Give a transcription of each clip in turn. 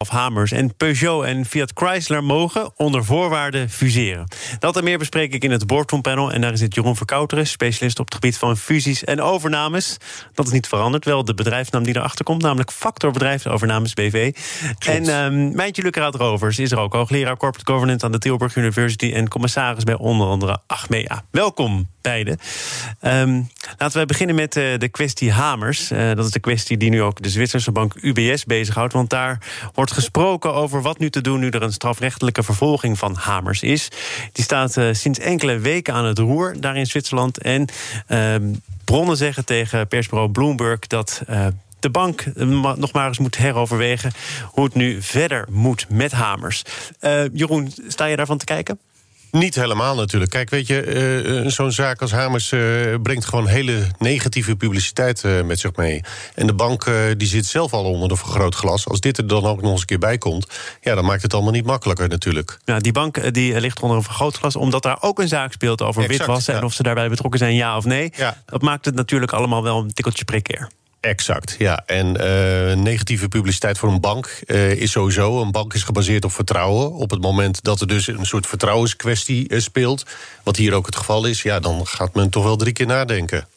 Of Hamers en Peugeot en Fiat Chrysler mogen onder voorwaarden fuseren. Dat en meer bespreek ik in het Boardroom Panel. En daar zit Jeroen Verkouteren, specialist op het gebied van fusies en overnames. Dat is niet veranderd, wel de bedrijfsnaam die erachter komt, namelijk Factor Bedrijfsovernames BV. En um, Mijntje Lucraat Rovers is er ook, hoogleraar Corporate Governance aan de Tilburg University en commissaris bij onder andere Achmea. Welkom Um, laten we beginnen met uh, de kwestie Hamers. Uh, dat is de kwestie die nu ook de Zwitserse bank UBS bezighoudt. Want daar wordt gesproken over wat nu te doen nu er een strafrechtelijke vervolging van Hamers is. Die staat uh, sinds enkele weken aan het roer daar in Zwitserland. En bronnen zeggen tegen persbureau Bloomberg dat de bank nog maar eens moet heroverwegen hoe het nu verder moet met Hamers. Jeroen, sta je daarvan te kijken? Niet helemaal natuurlijk. Kijk, weet je, uh, zo'n zaak als Hamers uh, brengt gewoon hele negatieve publiciteit uh, met zich mee. En de bank die zit zelf al onder een vergrootglas. Als dit er dan ook nog eens een keer bij komt, ja, dan maakt het allemaal niet makkelijker natuurlijk. Ja, die bank die ligt onder een vergrootglas, omdat daar ook een zaak speelt over exact, witwassen ja. en of ze daarbij betrokken zijn, ja of nee. Ja. Dat maakt het natuurlijk allemaal wel een tikkeltje precair. Exact, ja. En uh, negatieve publiciteit voor een bank uh, is sowieso. Een bank is gebaseerd op vertrouwen. Op het moment dat er dus een soort vertrouwenskwestie uh, speelt, wat hier ook het geval is, ja, dan gaat men toch wel drie keer nadenken.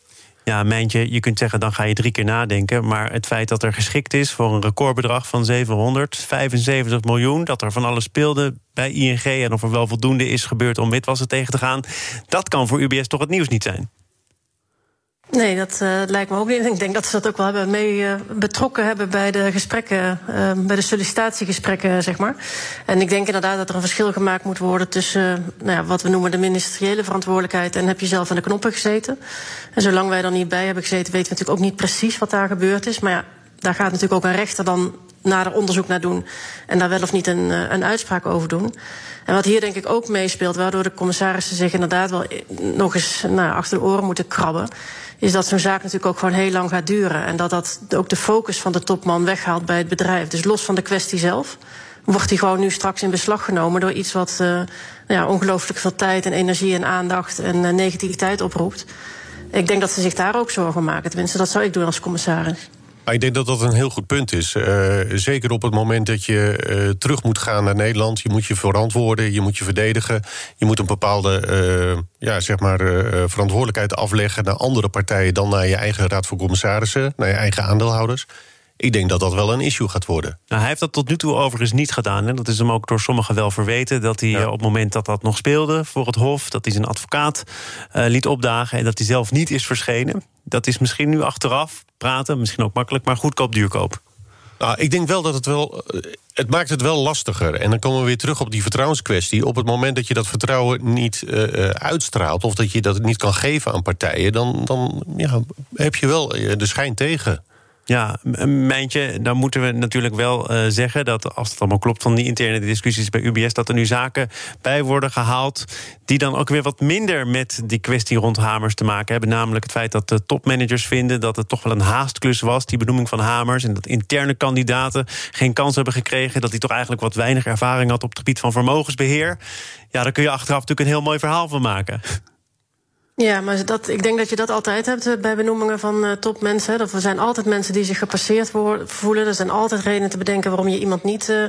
Ja, Mijntje, je kunt zeggen dan ga je drie keer nadenken. Maar het feit dat er geschikt is voor een recordbedrag van 775 miljoen... dat er van alles speelde bij ING en of er wel voldoende is gebeurd om witwassen tegen te gaan... dat kan voor UBS toch het nieuws niet zijn. Nee, dat uh, lijkt me ook niet. Ik denk dat ze dat ook wel hebben mee uh, betrokken hebben bij de gesprekken, uh, bij de sollicitatiegesprekken, zeg maar. En ik denk inderdaad dat er een verschil gemaakt moet worden tussen nou ja, wat we noemen de ministeriële verantwoordelijkheid en heb je zelf aan de knoppen gezeten. En zolang wij er niet bij hebben gezeten, weten we natuurlijk ook niet precies wat daar gebeurd is. Maar ja, daar gaat natuurlijk ook een rechter dan nader onderzoek naar doen en daar wel of niet een, een uitspraak over doen. En wat hier denk ik ook meespeelt, waardoor de commissarissen zich inderdaad wel nog eens nou, achter de oren moeten krabben is dat zo'n zaak natuurlijk ook gewoon heel lang gaat duren. En dat dat ook de focus van de topman weghaalt bij het bedrijf. Dus los van de kwestie zelf, wordt die gewoon nu straks in beslag genomen door iets wat nou ja, ongelooflijk veel tijd en energie en aandacht en uh, negativiteit oproept. Ik denk dat ze zich daar ook zorgen maken. Tenminste, dat zou ik doen als commissaris. Ik denk dat dat een heel goed punt is. Uh, zeker op het moment dat je uh, terug moet gaan naar Nederland. Je moet je verantwoorden, je moet je verdedigen. Je moet een bepaalde uh, ja, zeg maar, verantwoordelijkheid afleggen naar andere partijen dan naar je eigen raad van commissarissen, naar je eigen aandeelhouders. Ik denk dat dat wel een issue gaat worden. Nou, hij heeft dat tot nu toe overigens niet gedaan. En dat is hem ook door sommigen wel verweten. Dat hij ja. op het moment dat dat nog speelde voor het Hof, dat hij zijn advocaat uh, liet opdagen en dat hij zelf niet is verschenen. Dat is misschien nu achteraf praten, misschien ook makkelijk, maar goedkoop, duurkoop. Nou, ik denk wel dat het wel. Het maakt het wel lastiger. En dan komen we weer terug op die vertrouwenskwestie. Op het moment dat je dat vertrouwen niet uh, uitstraalt. of dat je dat niet kan geven aan partijen. dan, dan ja, heb je wel de schijn tegen. Ja, mijntje. Dan moeten we natuurlijk wel uh, zeggen dat als het allemaal klopt van die interne discussies bij UBS, dat er nu zaken bij worden gehaald die dan ook weer wat minder met die kwestie rond Hamers te maken hebben. Namelijk het feit dat de topmanagers vinden dat het toch wel een haastklus was, die benoeming van Hamers. En dat interne kandidaten geen kans hebben gekregen. Dat hij toch eigenlijk wat weinig ervaring had op het gebied van vermogensbeheer. Ja, daar kun je achteraf natuurlijk een heel mooi verhaal van maken. Ja, maar dat, ik denk dat je dat altijd hebt eh, bij benoemingen van uh, topmensen. Dat er zijn altijd mensen die zich gepasseerd voelen. Er zijn altijd redenen te bedenken waarom je iemand niet uh,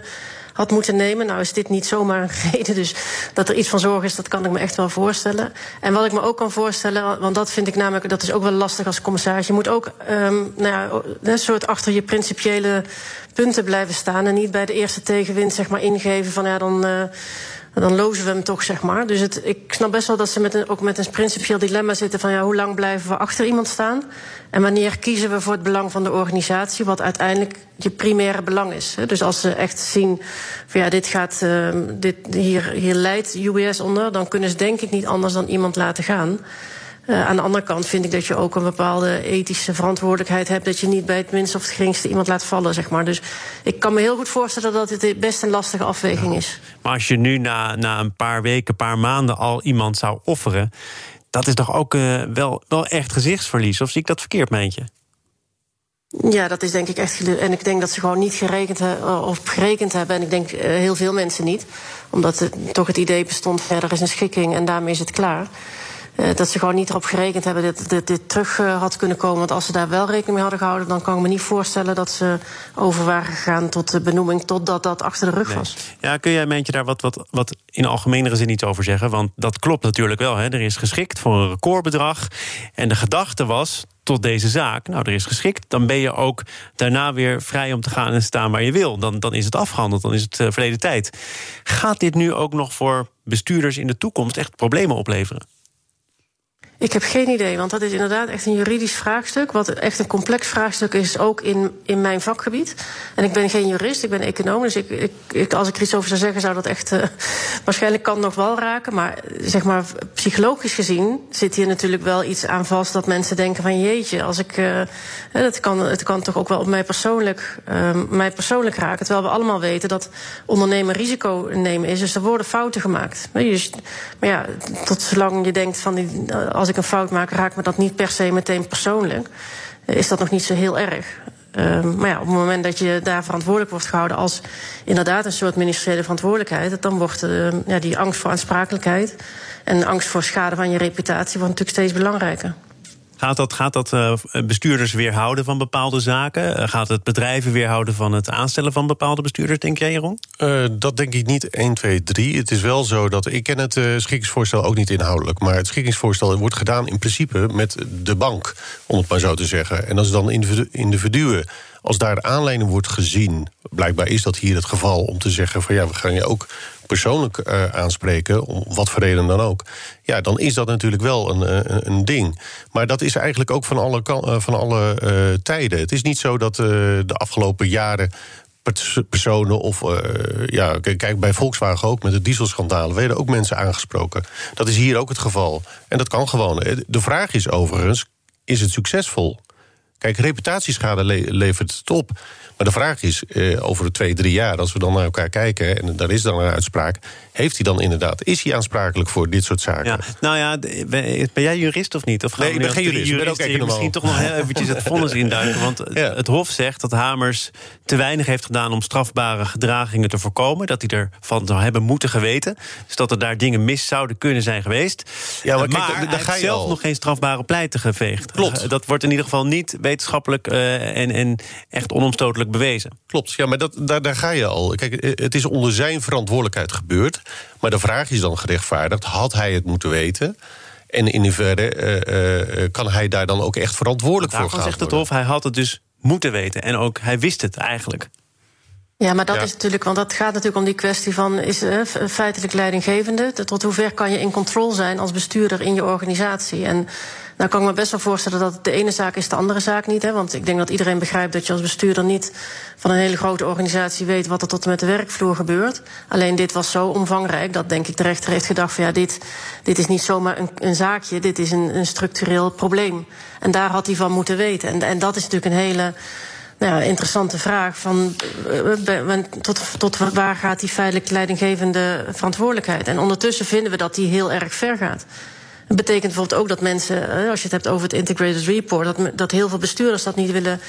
had moeten nemen. Nou is dit niet zomaar een reden. Dus dat er iets van zorg is, dat kan ik me echt wel voorstellen. En wat ik me ook kan voorstellen, want dat vind ik namelijk, dat is ook wel lastig als commissaris. Je moet ook um, nou ja, een soort achter je principiële punten blijven staan. En niet bij de eerste tegenwind zeg maar ingeven van ja, dan. Dan lozen we hem toch, zeg maar. Dus het, ik snap best wel dat ze met ook met een principieel dilemma zitten van ja, hoe lang blijven we achter iemand staan? En wanneer kiezen we voor het belang van de organisatie, wat uiteindelijk je primaire belang is. Dus als ze echt zien van ja, dit gaat, uh, dit, hier, hier leidt UBS onder, dan kunnen ze denk ik niet anders dan iemand laten gaan. Uh, aan de andere kant vind ik dat je ook een bepaalde ethische verantwoordelijkheid hebt. Dat je niet bij het minste of het geringste iemand laat vallen, zeg maar. Dus ik kan me heel goed voorstellen dat dit best een lastige afweging is. Maar als je nu na, na een paar weken, een paar maanden al iemand zou offeren. Dat is toch ook uh, wel, wel echt gezichtsverlies? Of zie ik dat verkeerd, meentje? Ja, dat is denk ik echt. En ik denk dat ze gewoon niet gerekend, of gerekend hebben. En ik denk heel veel mensen niet. Omdat het, toch het idee bestond: verder is een schikking en daarmee is het klaar. Uh, dat ze gewoon niet erop gerekend hebben dat dit, dit terug uh, had kunnen komen. Want als ze daar wel rekening mee hadden gehouden, dan kan ik me niet voorstellen dat ze over waren gegaan tot de benoeming totdat dat achter de rug nee. was. Ja, kun jij Meentje daar wat, wat, wat in algemenere zin iets over zeggen? Want dat klopt natuurlijk wel. Hè. Er is geschikt voor een recordbedrag. En de gedachte was tot deze zaak. Nou, er is geschikt. Dan ben je ook daarna weer vrij om te gaan en staan waar je wil. Dan, dan is het afgehandeld, dan is het uh, verleden tijd. Gaat dit nu ook nog voor bestuurders in de toekomst echt problemen opleveren? Ik heb geen idee, want dat is inderdaad echt een juridisch vraagstuk. Wat echt een complex vraagstuk is, ook in, in mijn vakgebied. En ik ben geen jurist, ik ben econoom. Dus ik, ik, als ik er iets over zou zeggen, zou dat echt. Uh, waarschijnlijk kan nog wel raken. Maar zeg maar, psychologisch gezien zit hier natuurlijk wel iets aan vast. dat mensen denken: van jeetje, als ik. Uh, dat kan, het kan toch ook wel op mij persoonlijk, uh, mij persoonlijk raken. Terwijl we allemaal weten dat ondernemen risico nemen is. Dus er worden fouten gemaakt. Maar ja, tot zolang je denkt van. Die, als een fout maak, raakt me dat niet per se meteen persoonlijk. Is dat nog niet zo heel erg. Uh, maar ja, op het moment dat je daar verantwoordelijk wordt gehouden als inderdaad een soort ministeriële verantwoordelijkheid, dan wordt uh, ja, die angst voor aansprakelijkheid en angst voor schade van je reputatie natuurlijk steeds belangrijker. Gaat dat, gaat dat uh, bestuurders weerhouden van bepaalde zaken? Uh, gaat het bedrijven weerhouden van het aanstellen van bepaalde bestuurders, denk jij, Jeroen? Uh, dat denk ik niet 1, 2, 3. Het is wel zo dat ik ken het schikkingsvoorstel ook niet inhoudelijk. Maar het schikkingsvoorstel wordt gedaan in principe met de bank, om het maar zo te zeggen. En als dan individuen als daar aanleiding wordt gezien, blijkbaar is dat hier het geval, om te zeggen van ja, we gaan je ook persoonlijk uh, aanspreken, om wat voor reden dan ook, ja, dan is dat natuurlijk wel een, een, een ding. Maar dat is eigenlijk ook van alle, uh, van alle tijden. Het is niet zo dat de afgelopen jaren personen of ja, kijk bij Volkswagen ook met het dieselschandalen werden ook mensen aangesproken. Dat is hier ook het geval. En dat kan gewoon. De vraag is overigens: is het succesvol? Kijk, reputatieschade le levert het op. Maar de vraag is, eh, over de twee, drie jaar, als we dan naar elkaar kijken... en daar is dan een uitspraak, heeft hij dan inderdaad... is hij aansprakelijk voor dit soort zaken? Ja, nou ja, ben jij jurist of niet? Of nee, ik ben geen jurist, ik ben ook. Misschien toch nog heel eventjes het vonnis induiken. Want ja. het Hof zegt dat Hamers te weinig heeft gedaan... om strafbare gedragingen te voorkomen. Dat hij ervan zou hebben moeten geweten. Dus dat er daar dingen mis zouden kunnen zijn geweest. Ja, maar, kijk, maar daar ga je zelf al. nog geen strafbare pleiten geveegd. Klopt. Dat wordt in ieder geval niet wetenschappelijk uh, en, en echt onomstotelijk bewezen. Klopt, ja, maar dat, daar, daar ga je al. Kijk, het is onder zijn verantwoordelijkheid gebeurd. Maar de vraag is dan gerechtvaardigd: had hij het moeten weten? En in hoeverre uh, uh, kan hij daar dan ook echt verantwoordelijk voor gaan? zegt het Hof, hij had het dus moeten weten. En ook hij wist het eigenlijk. Ja, maar dat ja. is natuurlijk, want dat gaat natuurlijk om die kwestie van is uh, feitelijk leidinggevende. Tot hoever kan je in controle zijn als bestuurder in je organisatie? En nou kan ik me best wel voorstellen dat de ene zaak is de andere zaak niet. Hè? Want ik denk dat iedereen begrijpt dat je als bestuurder niet van een hele grote organisatie weet wat er tot en met de werkvloer gebeurt. Alleen dit was zo omvangrijk dat denk ik de rechter heeft gedacht van ja, dit, dit is niet zomaar een, een zaakje, dit is een, een structureel probleem. En daar had hij van moeten weten. En, en dat is natuurlijk een hele nou interessante vraag. Van, uh, tot, tot waar gaat die feitelijk leidinggevende verantwoordelijkheid? En ondertussen vinden we dat die heel erg ver gaat. Het betekent bijvoorbeeld ook dat mensen, eh, als je het hebt over het Integrated Report, dat, dat heel veel bestuurders dat niet willen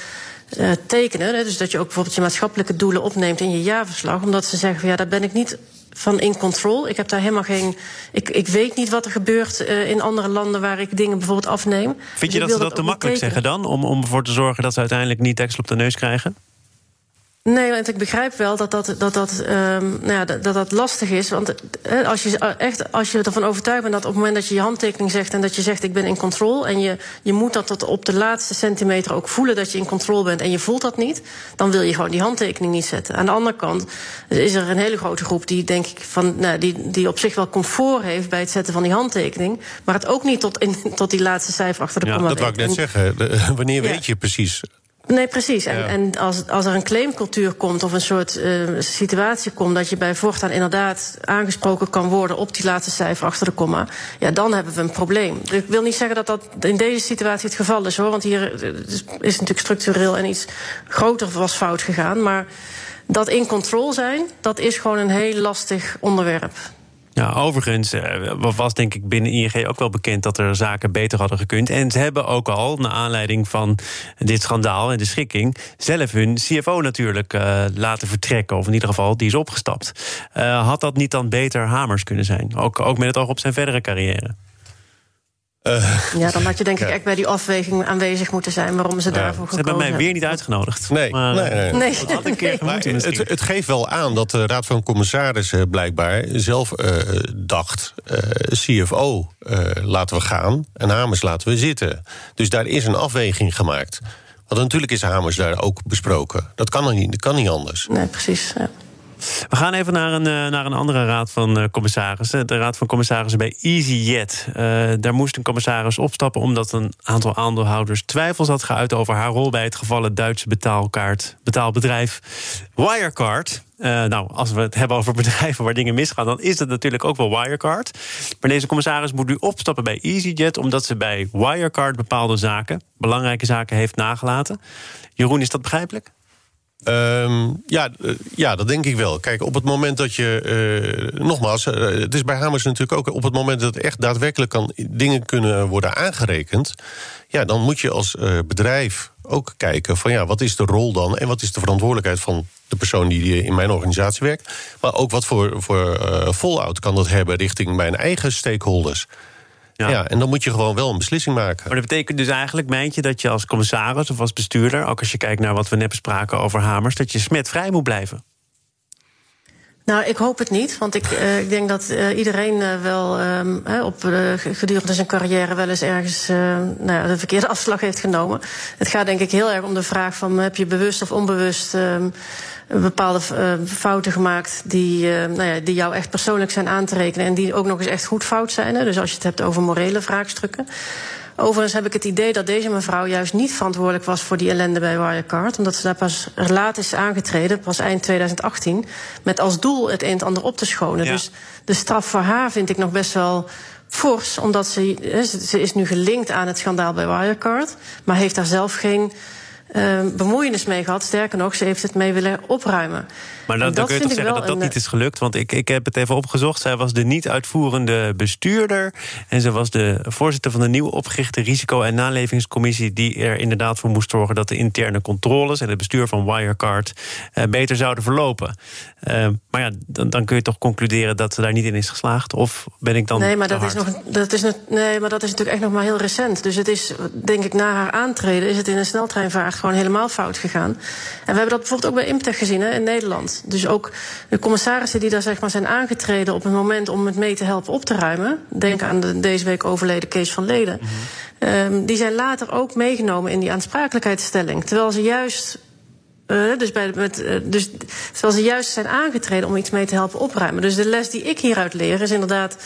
uh, tekenen. Dus dat je ook bijvoorbeeld je maatschappelijke doelen opneemt in je jaarverslag, omdat ze zeggen van ja, daar ben ik niet van in control. Ik heb daar helemaal geen. Ik, ik weet niet wat er gebeurt uh, in andere landen waar ik dingen bijvoorbeeld afneem. Vind je dus dat ze dat te makkelijk zeggen dan? Om, om ervoor te zorgen dat ze uiteindelijk niet tekst op de neus krijgen? Nee, want ik begrijp wel dat dat, dat, dat, um, nou ja, dat, dat lastig is. Want als je echt als je ervan overtuigd bent dat op het moment dat je je handtekening zegt en dat je zegt ik ben in controle en je, je moet dat tot op de laatste centimeter ook voelen dat je in controle bent en je voelt dat niet, dan wil je gewoon die handtekening niet zetten. Aan de andere kant is er een hele grote groep die denk ik van nou, die, die op zich wel comfort heeft bij het zetten van die handtekening, maar het ook niet tot, in, tot die laatste cijfer achter de ja, komma Dat wou ik net zeggen. De, wanneer ja. weet je precies Nee, precies. En, ja. en als, als er een claimcultuur komt of een soort uh, situatie komt dat je bij voortaan inderdaad aangesproken kan worden op die laatste cijfer achter de komma, ja, dan hebben we een probleem. Ik wil niet zeggen dat dat in deze situatie het geval is hoor, want hier is natuurlijk structureel en iets groter was fout gegaan. Maar dat in controle zijn, dat is gewoon een heel lastig onderwerp. Ja, overigens uh, was denk ik binnen ING ook wel bekend dat er zaken beter hadden gekund. En ze hebben ook al, naar aanleiding van dit schandaal en de schikking, zelf hun CFO natuurlijk uh, laten vertrekken. Of in ieder geval, die is opgestapt. Uh, had dat niet dan beter Hamers kunnen zijn? Ook, ook met het oog op zijn verdere carrière? Uh, ja, dan had je denk ik echt bij die afweging aanwezig moeten zijn waarom ze daarvoor gekozen hebben. Ze hebben mij weer niet uitgenodigd. Nee, maar, nee, nee. nee. Dat had een keer nee. het, het, geeft wel aan dat de Raad van Commissarissen blijkbaar zelf uh, dacht: uh, CFO laten we gaan en Hamers laten we zitten. Dus daar is een afweging gemaakt. Want natuurlijk is Hamers daar ook besproken. Dat kan niet, dat kan niet anders. Nee, precies. Ja. We gaan even naar een, eh, naar een andere raad van uh, commissarissen. De raad van commissarissen bij EasyJet. Uh, daar moest een commissaris opstappen omdat een aantal aandeelhouders twijfels had geuit over haar rol bij het gevallen Duitse betaalkaart, betaalbedrijf Wirecard. Nou, als we het hebben over bedrijven waar dingen misgaan, dan is het natuurlijk ook wel Wirecard. Maar deze commissaris moet nu opstappen bij EasyJet, omdat ze bij Wirecard bepaalde zaken, belangrijke zaken, heeft nagelaten. Jeroen, is dat begrijpelijk? Um, ja, uh, ja, dat denk ik wel. Kijk, op het moment dat je. Uh, nogmaals, uh, het is bij Hamers natuurlijk ook. Op het moment dat echt daadwerkelijk kan, dingen kunnen worden aangerekend. Ja, dan moet je als bedrijf ook kijken van ja, wat is de rol dan en wat is de verantwoordelijkheid van de persoon die in mijn organisatie werkt. Maar ook wat voor, voor fallout kan dat hebben richting mijn eigen stakeholders. Ja. ja. en dan moet je gewoon wel een beslissing maken. Maar dat betekent dus eigenlijk, meintje, dat je als commissaris of als bestuurder, ook als je kijkt naar wat we net bespraken over hamers, dat je smetvrij moet blijven. Nou, ik hoop het niet, want ik, uh, ik denk dat uh, iedereen uh, wel um, op gedurende zijn carrière wel eens ergens nou ja, de verkeerde afslag heeft genomen. Het gaat denk ik heel erg om de vraag van heb je bewust of onbewust um, bepaalde fouten gemaakt die, nou ja, die jou echt persoonlijk zijn aan te rekenen en die ook nog eens echt goed fout zijn. Hè? Dus als je het hebt over morele vraagstukken. Overigens heb ik het idee dat deze mevrouw juist niet verantwoordelijk was voor die ellende bij Wirecard. Omdat ze daar pas laat is aangetreden, pas eind 2018. Met als doel het een en ander op te schonen. Ja. Dus de straf voor haar vind ik nog best wel fors. Omdat ze, ze is nu gelinkt aan het schandaal bij Wirecard. Maar heeft daar zelf geen uh, bemoeienis mee gehad. Sterker nog, ze heeft het mee willen opruimen. Maar dan, dan kun je toch zeggen dat dat niet is gelukt? Want ik, ik heb het even opgezocht. Zij was de niet-uitvoerende bestuurder. En ze was de voorzitter van de nieuw opgerichte risico- en nalevingscommissie. die er inderdaad voor moest zorgen dat de interne controles. en het bestuur van Wirecard uh, beter zouden verlopen. Uh, maar ja, dan, dan, kun je toch concluderen dat ze daar niet in is geslaagd? Of ben ik dan. Nee, maar, dat is, nog, dat is, nee, maar dat is natuurlijk echt nog maar heel recent. Dus het is, denk ik, na haar aantreden. is het in een sneltreinvaart gewoon helemaal fout gegaan. En we hebben dat bijvoorbeeld ook bij Imtech gezien hè, in Nederland. Dus ook de commissarissen die daar zeg maar, zijn aangetreden op het moment om het mee te helpen op te ruimen. Denk aan de deze week overleden Kees van Leden. Mm -hmm. um, die zijn later ook meegenomen in die aansprakelijkheidsstelling. Terwijl ze juist uh, dus, bij, met, uh, dus terwijl ze juist zijn aangetreden om iets mee te helpen opruimen. Dus de les die ik hieruit leer is inderdaad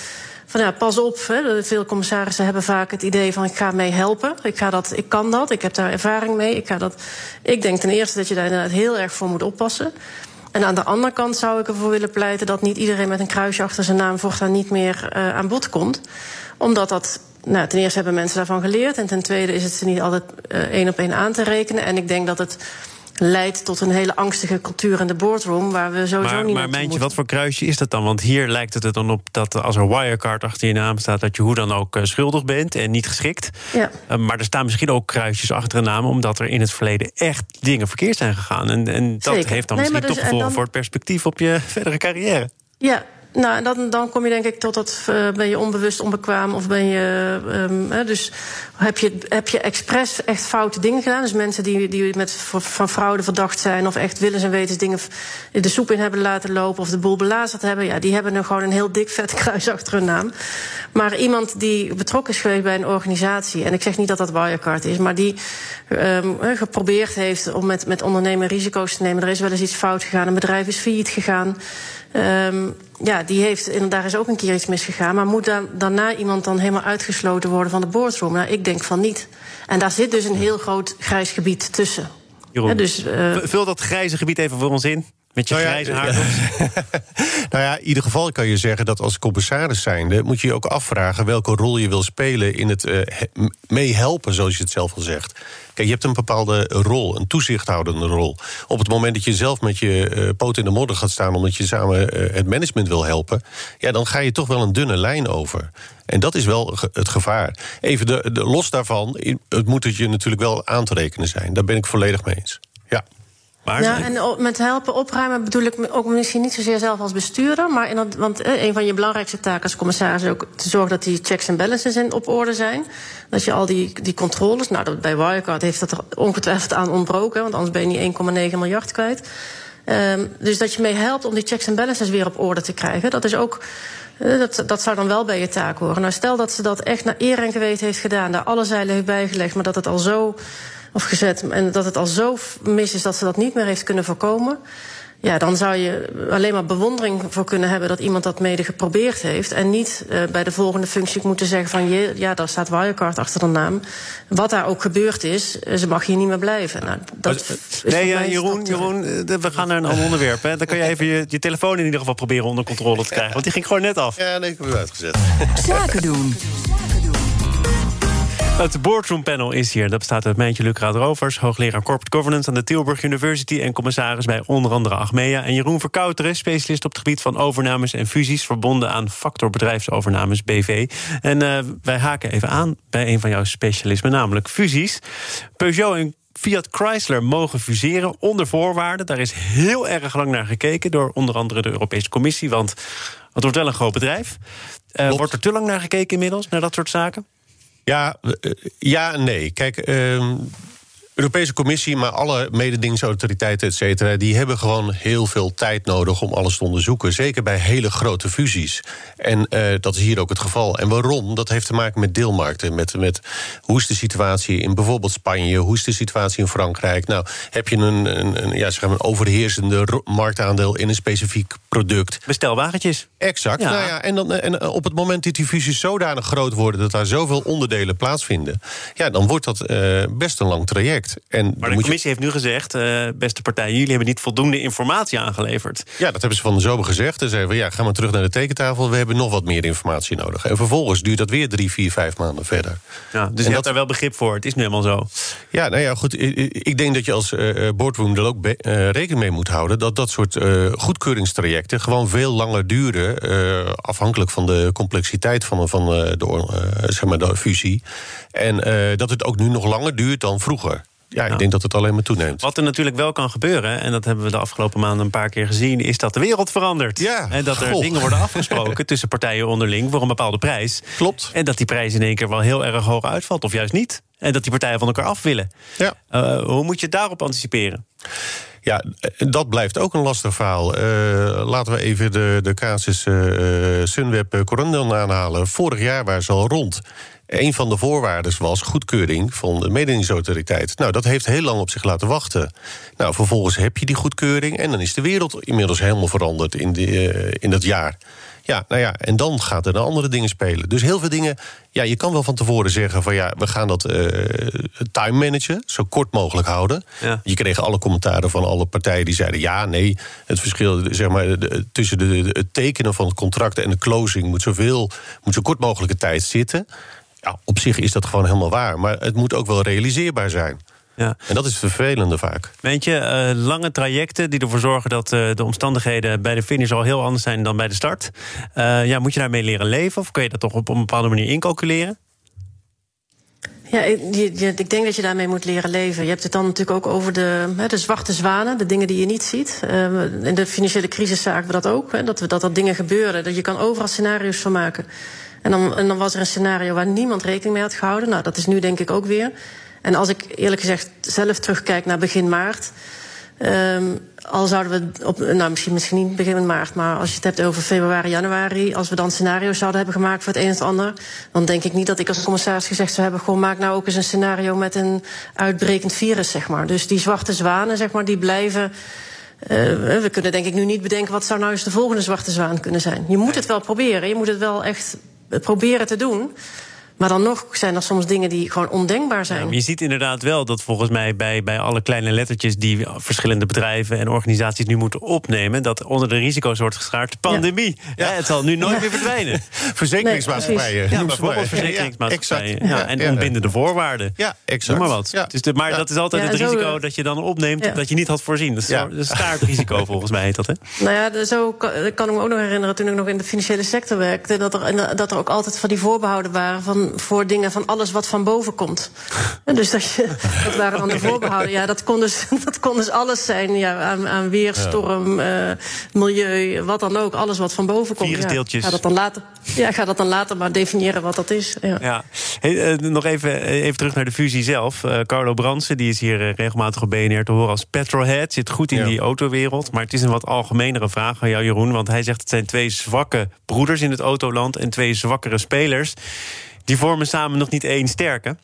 van ja, pas op. Hè. Veel commissarissen hebben vaak het idee van ik ga mee helpen. Ik, ga dat, ik kan dat, ik heb daar ervaring mee. Ik, ga dat, ik denk ten eerste dat je daar inderdaad heel erg voor moet oppassen. En aan de andere kant zou ik ervoor willen pleiten dat niet iedereen met een kruisje achter zijn naam voortaan niet meer uh, aan bod komt. Omdat dat. Nou, ten eerste hebben mensen daarvan geleerd. En ten tweede is het ze niet altijd uh, één op één aan te rekenen. En ik denk dat het leidt tot een hele angstige cultuur in de boardroom... waar we sowieso maar, niet Maar Mijntje, wat voor kruisje is dat dan? Want hier lijkt het er dan op dat als er Wirecard achter je naam staat... dat je hoe dan ook uh, schuldig bent en niet geschikt. Ja. Uh, maar er staan misschien ook kruisjes achter een naam... omdat er in het verleden echt dingen verkeerd zijn gegaan. En, en dat Zeker. heeft dan nee, misschien dus, toch gevolgen dan... voor het perspectief... op je verdere carrière. Ja, nou, dan, dan kom je denk ik tot dat uh, ben je onbewust onbekwaam of ben je. Um, uh, dus heb je, heb je expres echt foute dingen gedaan? Dus mensen die, die met, van fraude verdacht zijn of echt willens en wetens dingen de soep in hebben laten lopen of de boel belazerd hebben, ja, die hebben nu gewoon een heel dik vet kruis achter hun naam. Maar iemand die betrokken is geweest bij een organisatie, en ik zeg niet dat dat Wirecard is, maar die um, geprobeerd heeft om met, met ondernemen risico's te nemen. Er is wel eens iets fout gegaan, een bedrijf is failliet gegaan. Um, ja, die heeft, en daar is ook een keer iets misgegaan. Maar moet daarna iemand dan helemaal uitgesloten worden van de boardroom? Nou, ik denk van niet. En daar zit dus een heel groot grijs gebied tussen. Jeroen, dus, uh, vul dat grijze gebied even voor ons in. Met je Nou ja, grijze haar. nou ja, in ieder geval kan je zeggen dat als commissaris zijnde... moet je je ook afvragen welke rol je wil spelen... in het eh, he- meehelpen, zoals je het zelf al zegt. Kijk, je hebt een bepaalde rol, een toezichthoudende rol. Op het moment dat je zelf met je eh, poot in de modder gaat staan... omdat je samen eh, het management wil helpen... ja, dan ga je toch wel een dunne lijn over. En dat is wel het gevaar. Even de, de, los daarvan, het moet het je natuurlijk wel aan te rekenen zijn. Daar ben ik volledig mee eens. Ja. Maar Ja, en met helpen opruimen bedoel ik ook misschien niet zozeer zelf als bestuurder. Maar in dat, want eh, een van je belangrijkste taken als commissaris is ook te zorgen dat die checks en balances in, op orde zijn. Dat je al die, die controles. Nou, dat, bij Wirecard heeft dat er ongetwijfeld aan ontbroken, want anders ben je niet 1,9 miljard kwijt. Ehm, dus dat je mee helpt om die checks en balances weer op orde te krijgen. Dat is ook. eh, Dat, dat zou dan wel bij je taak horen. Nou, stel dat ze dat echt naar eer en geweten heeft gedaan, daar alle zeilen heeft bijgelegd, maar dat het al zo. Of gezet. en dat het al zo mis is dat ze dat niet meer heeft kunnen voorkomen. Ja, dan zou je alleen maar bewondering voor kunnen hebben dat iemand dat mede geprobeerd heeft. En niet eh, bij de volgende functie moeten zeggen van je, ja, daar staat Wirecard achter de naam. Wat daar ook gebeurd is, eh, ze mag hier niet meer blijven. Nou, dat is Nee, eh, mij Jeroen, Jeroen eh, we gaan naar een ander onderwerp. Hè. Dan kan je even je, je telefoon in ieder geval proberen onder controle te krijgen. Want die ging gewoon net af. Ja, nee, ik heb hem uitgezet. Zaken doen. Het boardroom panel is hier. Dat bestaat uit Mijntje Lucraat Rovers, hoogleraar Corporate Governance aan de Tilburg University en commissaris bij onder andere Achmea. En Jeroen Verkouteren, specialist op het gebied van overnames en fusies, verbonden aan Factor Bedrijfsovernames BV. En eh, wij haken even aan bij een van jouw specialismen, namelijk fusies. Peugeot en Fiat Chrysler mogen fuseren onder voorwaarden. Daar is heel erg lang naar gekeken door onder andere de Europese Commissie. Want het wordt wel een groot bedrijf. Eh, wordt er te lang naar gekeken inmiddels, naar dat soort zaken? Ja, eh, ja nee. Kijk, ehm Europese Commissie, maar alle mededingingsautoriteiten, et cetera, die hebben gewoon heel veel tijd nodig om alles te onderzoeken. Zeker bij hele grote fusies. En eh, dat is hier ook het geval. En waarom? Dat heeft te maken met deelmarkten. Met, met hoe is de situatie in bijvoorbeeld Spanje? Hoe is de situatie in Frankrijk? Nou, heb je een, een, ja, zeg maar een overheersende marktaandeel in een specifiek product? Bestelwagentjes. Exact. Ja. Nou ja, en, dan, en op het moment dat die fusies zodanig groot worden dat daar zoveel onderdelen plaatsvinden, ja, dan wordt dat eh, best een lang traject. En dan Maar de moet je- commissie heeft nu gezegd, eh, beste partijen, jullie hebben niet voldoende informatie aangeleverd. ja, dat hebben ze van de zomer gezegd. En zeiden we, ja, ga maar terug naar de tekentafel. We hebben nog wat meer informatie nodig. En vervolgens duurt dat weer drie, vier, vijf maanden verder. Ja, dus je En hebt dat- daar wel begrip voor. Het is nu helemaal zo. Ja, nou ja, goed. Ik denk dat je als eh, eh, boardroom er ook eh, rekening mee moet houden dat dat soort eh, goedkeuringstrajecten gewoon veel langer duren. Eh, afhankelijk van de complexiteit van, van eh, de, eh, zeg maar de fusie. En dat het ook nu nog langer duurt dan vroeger. Ja, ik denk dat het alleen maar toeneemt. Wat er natuurlijk wel kan gebeuren, en dat hebben we de afgelopen maanden een paar keer gezien, is dat de wereld verandert. Ja, en dat er goh. dingen worden afgesproken tussen partijen onderling voor een bepaalde prijs. Klopt. En dat die prijs in één keer wel heel erg hoog uitvalt, of juist niet. En dat die partijen van elkaar af willen. Ja. Hoe moet je daarop anticiperen? Ja, eh, dat blijft ook een lastig verhaal. Eh, laten we even de, de casus eh, Sunweb Corendon aanhalen. Vorig jaar waren ze al rond. Een van de voorwaarden was goedkeuring van de mededingingsautoriteit. Nou, dat heeft heel lang op zich laten wachten. Nou, vervolgens heb je die goedkeuring... en dan is de wereld inmiddels helemaal veranderd in, eh, in dat jaar. Ja, nou ja, en dan gaat er naar andere dingen spelen. Dus heel veel dingen, ja, je kan wel van tevoren zeggen van ja, we gaan dat eh, time managen, zo kort mogelijk houden. Ja. Je kreeg alle commentaren van alle partijen die zeiden ja, nee, het verschil zeg maar, de- tussen de, de- het tekenen van het contract en de closing moet zoveel, moet zo kort mogelijke tijd zitten. Ja, op zich is dat gewoon helemaal waar, maar het moet ook wel realiseerbaar zijn. Ja. En dat is vervelende vaak. Weet je, eh, lange trajecten die ervoor zorgen dat eh, de omstandigheden bij de finish al heel anders zijn dan bij de start. Eh, ja, moet je daarmee leren leven of kun je dat toch op een bepaalde manier incalculeren? Ja, ik denk dat je daarmee moet leren leven. Je hebt het dan natuurlijk ook over de, hè, de zwarte zwanen, de dingen die je niet ziet. Uh, in de financiële crisis zagen we dat ook. Hè, dat, we, dat er dingen gebeuren. Dat je kan overal scenario's van maken. En dan, en dan was er een scenario waar niemand rekening mee had gehouden. Nou, dat is nu denk ik ook weer. En als ik eerlijk gezegd zelf terugkijk naar begin maart. Um, al zouden we op, nou misschien, misschien niet begin maart, maar als je het hebt over februari, januari, als we dan scenario's zouden hebben gemaakt voor het een of het ander, dan denk ik niet dat ik als commissaris gezegd zou hebben: gewoon maak nou ook eens een scenario met een uitbrekend virus, zeg maar. Dus die zwarte zwanen, zeg maar, die blijven. Uh, we kunnen denk ik nu niet bedenken wat zou nou eens de volgende zwarte zwaan kunnen zijn. Je moet het wel proberen, je moet het wel echt proberen te doen. Maar dan nog zijn er soms dingen die gewoon ondenkbaar zijn. Ja, je ziet inderdaad wel dat volgens mij bij, bij alle kleine lettertjes die verschillende bedrijven en organisaties nu moeten opnemen, dat onder de risico's wordt geschaard pandemie. Ja. het zal nu nooit meer verdwijnen. Verzekeringsmaatschappijen. ja, bijvoorbeeld verzekeringsmaatschappijen. Ja, en onbindende voorwaarden. Ja, exact. maar wat. Dus maar dat is altijd het risico dat je dan opneemt dat je niet had voorzien. Dat is een staartrisico volgens mij heet dat. Hè? Nou ja, zo kan, kan ik me ook nog herinneren toen ik nog in de financiële sector werkte, dat er, dat er ook altijd van die voorbehouden waren van, voor dingen van alles wat van boven komt. En dus dat, je, dat waren dan de voorbehouden. Ja, dat kon dus, dat kon dus alles zijn. Ja, aan, aan weer, storm, uh, milieu, wat dan ook. Alles wat van boven komt. Virusdeeltjes. Ja, ga dat dan later, ja, ga dat dan later maar definiëren wat dat is. Ja. ja. Hey, uh, nog even, even terug naar de fusie zelf. Uh, Carlo Bransen, die is hier regelmatig op BNR te horen als petrolhead. Zit goed in ja. die autowereld. Maar het is een wat algemenere vraag aan jou, Jeroen. Want hij zegt het zijn twee zwakke broeders in het autoland en twee zwakkere spelers. Die vormen samen nog niet één sterke.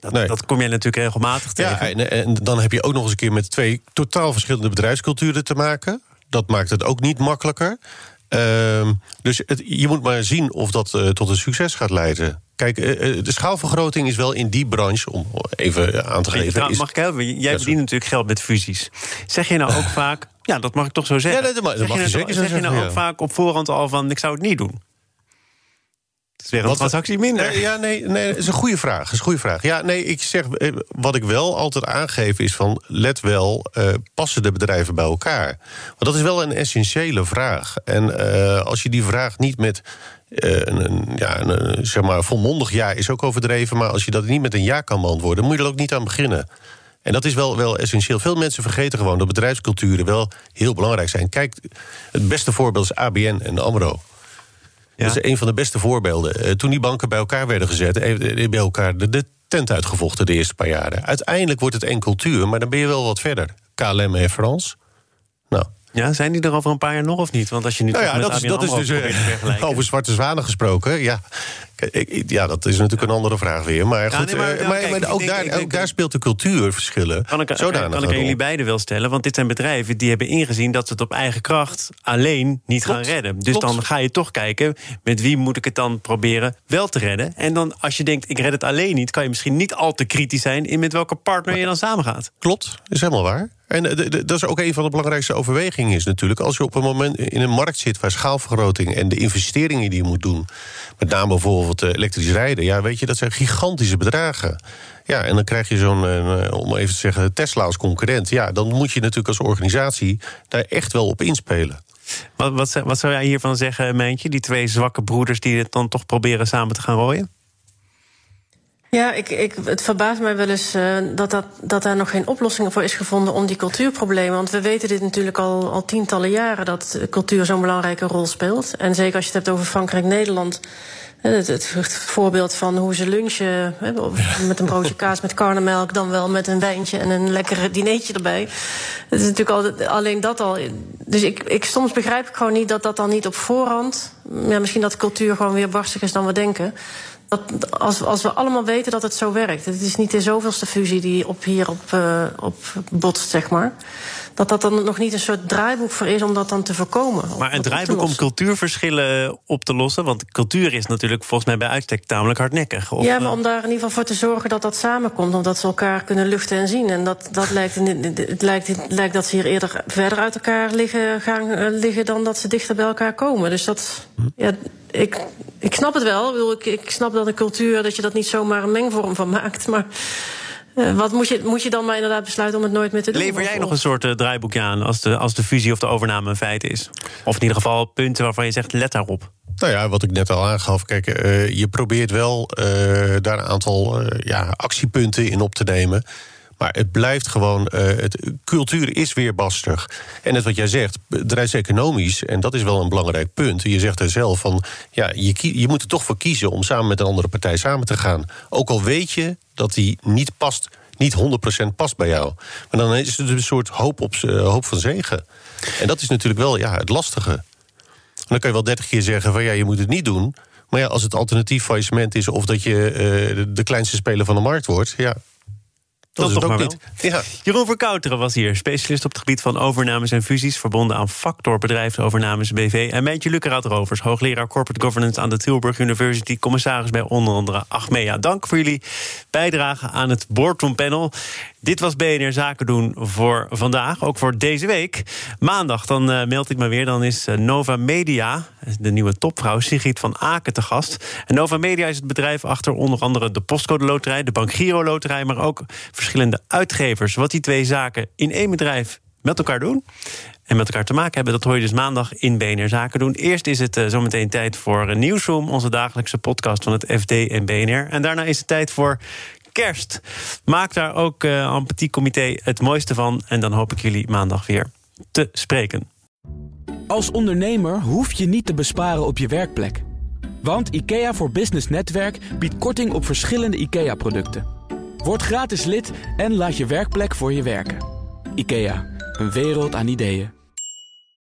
Dat, nee. dat, kom jij natuurlijk regelmatig tegen. Ja, en, en, dan heb je ook nog eens een keer met twee totaal verschillende bedrijfsculturen te maken. Dat maakt het ook niet makkelijker. Uh, dus het, je moet maar zien of dat uh, tot een succes gaat leiden. Kijk, uh, de schaalvergroting is wel in die branche, om even aan te geven. Nou, mag ik helpen? Jij ja, verdient natuurlijk geld met fusies. Zeg je nou ook vaak, ja, dat mag ik toch zo zeggen. Ja, dat mag, dat mag zeg je, zeker Zeg je nou ja. ook vaak op voorhand al van, ik zou het niet doen? Is weer een transactie minder. Nee, ja, nee, nee, dat is een goede vraag. Is een goede vraag. Ja, nee, ik zeg, wat ik wel altijd aangeef is van, let wel, uh, passen de bedrijven bij elkaar? Want dat is wel een essentiële vraag. En uh, als je die vraag niet met uh, een, een, ja, een, zeg maar, volmondig ja is ook overdreven, maar als je dat niet met een ja kan beantwoorden, moet je er ook niet aan beginnen. En dat is wel, wel essentieel. Veel mensen vergeten gewoon dat bedrijfsculturen wel heel belangrijk zijn. Kijk, het beste voorbeeld is ABN en AMRO. Ja. Dat is een van de beste voorbeelden. Toen die banken bij elkaar werden gezet, hebben bij elkaar de, de tent uitgevochten de eerste paar jaren. Uiteindelijk wordt het één cultuur, maar dan ben je wel wat verder. KLM en France. Nou. Ja, zijn die er over een paar jaar nog of niet? Want als je nu nou ja, met dat is, dat is dus uh, over zwarte zwanen gesproken. Ja. ja, dat is natuurlijk een andere vraag weer. Maar goed, nee, maar, maar, kijk, maar ook, denk, daar, denk, ook daar speelt de cultuur verschillen. Kan ik, kan, kan ik aan jullie beiden wel stellen? Want dit zijn bedrijven die hebben ingezien dat ze het op eigen kracht alleen niet Klopt. gaan redden. Dus Klopt. dan ga je toch kijken met wie moet ik het dan proberen wel te redden. En dan als je denkt ik red het alleen niet, kan je misschien niet al te kritisch zijn in met welke partner je dan samengaat. Klopt, is helemaal waar. En dat is ook een van de belangrijkste overwegingen is natuurlijk... als je op een moment in een markt zit waar schaalvergroting... en de investeringen die je moet doen... met name bijvoorbeeld elektrisch rijden... ja, weet je, dat zijn gigantische bedragen. Ja, en dan krijg je zo'n, om even te zeggen, Tesla als concurrent. Ja, dan moet je natuurlijk als organisatie daar echt wel op inspelen. Wat, wat, wat zou jij hiervan zeggen, Mijntje? Die twee zwakke broeders die het dan toch proberen samen te gaan rooien? Ja, ik, ik, het verbaast mij wel eens uh, dat, dat, dat daar nog geen oplossing voor is gevonden om die cultuurproblemen. Want we weten dit natuurlijk al, al tientallen jaren dat cultuur zo'n belangrijke rol speelt. En zeker als je het hebt over Frankrijk-Nederland. Het, het, het, voorbeeld van hoe ze lunchen hè, met een broodje kaas met karnemelk, dan wel met een wijntje en een lekker dineetje erbij. Het is natuurlijk al, alleen dat al. Dus ik, ik, soms begrijp ik gewoon niet dat dat dan niet op voorhand. Ja, misschien dat cultuur gewoon weer barstig is dan we denken. Dat, als, als we allemaal weten dat het zo werkt. Het is niet de zoveelste fusie die op hier op, uh, op botst, zeg maar. Dat dat dan nog niet een soort draaiboek voor is om dat dan te voorkomen. Maar een draaiboek om cultuurverschillen op te lossen? Want cultuur is natuurlijk volgens mij bij uitstek tamelijk hardnekkig. Of, ja, maar om daar in ieder geval voor te zorgen dat dat samenkomt. Omdat ze elkaar kunnen luchten en zien. En dat, dat lijkt, het, lijkt, het lijkt dat ze hier eerder verder uit elkaar liggen, gaan uh, liggen dan dat ze dichter bij elkaar komen. Dus dat. Hm. Ja, ik, ik snap het wel. Ik, ik snap dat een cultuur, dat je dat niet zomaar een mengvorm van maakt. Maar uh, wat moet je, moet je dan maar inderdaad besluiten om het nooit meer te doen? Lever jij nog een soort uh, draaiboekje aan als de, als de fusie of de overname een feit is? Of in ieder geval punten waarvan je zegt, let daarop. Nou ja, wat ik net al aangaf. Kijk, uh, je probeert wel daar een aantal ja, actiepunten in op te nemen. Maar het blijft gewoon, uh, het, cultuur is weer bastig. En net wat jij zegt, bedrijfseconomisch, en dat is wel een belangrijk punt. Je zegt er zelf van, ja, je, je moet er toch voor kiezen om samen met een andere partij samen te gaan. Ook al weet je dat die niet past, niet 100% past bij jou. Maar dan is het een soort hoop, op, uh, hoop van zegen. En dat is natuurlijk wel ja, het lastige. En dan kan je wel dertig keer zeggen van ja, je moet het niet doen. Maar ja, als het alternatief faillissement is of dat je uh, de kleinste speler van de markt wordt, ja, Dat, is het ook niet. Ja. Jeroen Verkouteren was hier, specialist op het gebied van overnames en fusies, verbonden aan Factor Bedrijfsovernames BV. En Mijntje Lukkeraad Rovers, hoogleraar Corporate Governance aan de Tilburg University, commissaris bij onder andere Achmea. Dank voor jullie bijdrage aan het Boardroom Panel. Dit was BNR Zaken doen voor vandaag, ook voor deze week. Maandag, dan uh, meld ik me weer, dan is uh, Nova Media, de nieuwe topvrouw Sigrid van Aken te gast. En Nova Media is het bedrijf achter onder andere de Postcode Loterij, de Bank Giro Loterij, maar ook verschillende uitgevers. Wat die twee zaken in één bedrijf met elkaar doen en met elkaar te maken hebben. Dat hoor je dus maandag in BNR Zaken doen. Eerst is het uh, zometeen tijd voor Nieuwsroom, onze dagelijkse podcast van het FD en BNR. En daarna is het tijd voor kerst. Maak daar ook uh, aan Petit Comité het mooiste van. En dan hoop ik jullie maandag weer te spreken. Als ondernemer hoef je niet te besparen op je werkplek. Want IKEA voor Business Netwerk biedt korting op verschillende IKEA-producten. Word gratis lid en laat je werkplek voor je werken. IKEA, een wereld aan ideeën.